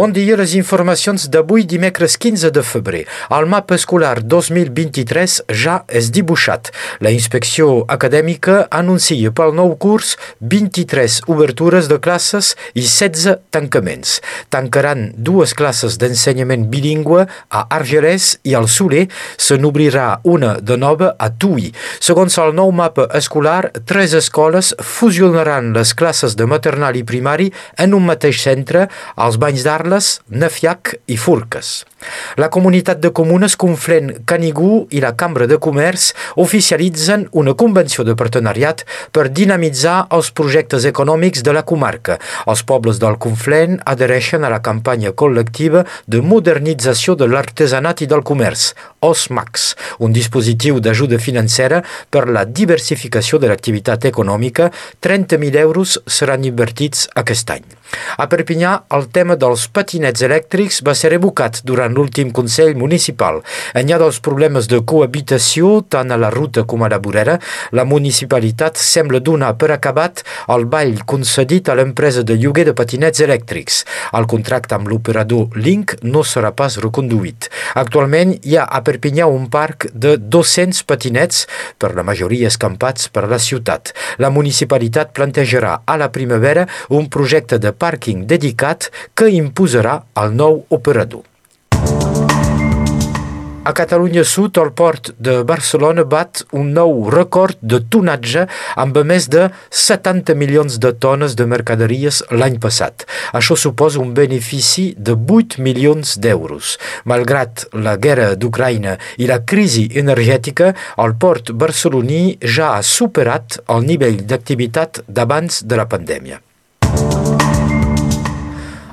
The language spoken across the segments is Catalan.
Bon dia, les informacions d'avui dimecres 15 de febrer. El mapa escolar 2023 ja és dibuixat. La inspecció acadèmica anuncia pel nou curs 23 obertures de classes i 16 tancaments. Tancaran dues classes d'ensenyament bilingüe a Argelès i al Soler. Se n'obrirà una de nova a Tui. Segons el nou mapa escolar, tres escoles fusionaran les classes de maternal i primari en un mateix centre, als banys d'art Carles, Nefiac i Furques. La comunitat de comunes Conflent Canigú i la Cambra de Comerç oficialitzen una convenció de partenariat per dinamitzar els projectes econòmics de la comarca. Els pobles del Conflent adhereixen a la campanya col·lectiva de modernització de l'artesanat i del comerç, OSMAX, un dispositiu d'ajuda financera per la diversificació de l'activitat econòmica. 30.000 euros seran invertits aquest any. A Perpinyà, el tema dels patinets elèctrics va ser revocat durant l'últim Consell Municipal. Enllà dels problemes de cohabitació, tant a la ruta com a la vorera, la municipalitat sembla donar per acabat el ball concedit a l'empresa de lloguer de patinets elèctrics. El contracte amb l'operador Link no serà pas reconduït. Actualment hi ha a Perpinyà un parc de 200 patinets, per la majoria escampats per la ciutat. La municipalitat plantejarà a la primavera un projecte de pàrquing dedicat que imposarà el nou operador. A Catalunya Sud, el port de Barcelona bat un nou rècord de tonatge amb més de 70 milions de tones de mercaderies l'any passat. Això suposa un benefici de 8 milions d'euros. Malgrat la guerra d'Ucraïna i la crisi energètica, el port barceloní ja ha superat el nivell d'activitat d'abans de la pandèmia.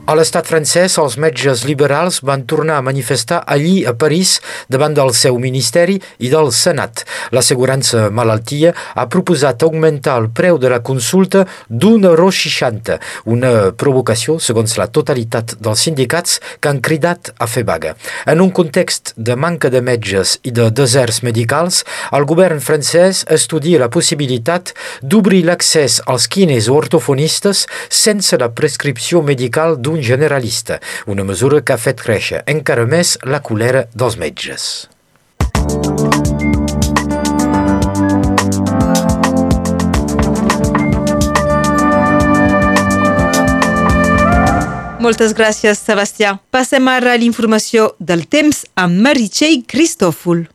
A l'estat francès, els metges liberals van tornar a manifestar allí a París davant del seu ministeri i del Senat. L'assegurança malaltia ha proposat augmentar el preu de la consulta d'un euro 60, una provocació, segons la totalitat dels sindicats, que han cridat a fer vaga. En un context de manca de metges i de deserts medicals, el govern francès estudia la possibilitat d'obrir l'accés als quines o ortofonistes sense la prescripció medical d'un un generalista, una mesura que ha fet créixer encara més la colera dels metges. Moltes gràcies, Sebastià. Passem ara a l'informació del temps amb Meritxell Cristòfol.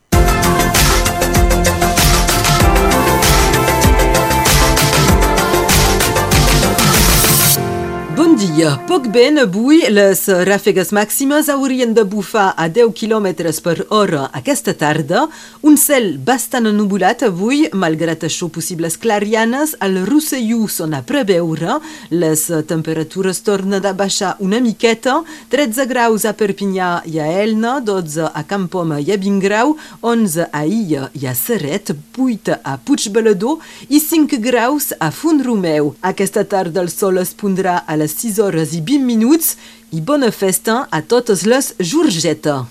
Dia. Poc ben avui les ràfegues màximes haurien de bufar a 10 km per hora aquesta tarda. Un cel bastant ennubulat avui, malgrat això possibles clarianes, al Rosselló són a preveure. Les temperatures tornen a baixar una miqueta. 13 graus a Perpinyà i a Elna, 12 a Campom i a Vingrau, 11 a Illa i a Serret, 8 a Puigbeledor i 5 graus a Font-Romeu. Aquesta tarda el sol es pondrà a les 6 horas i 20 minuts i bona festa a totes les Georgeta.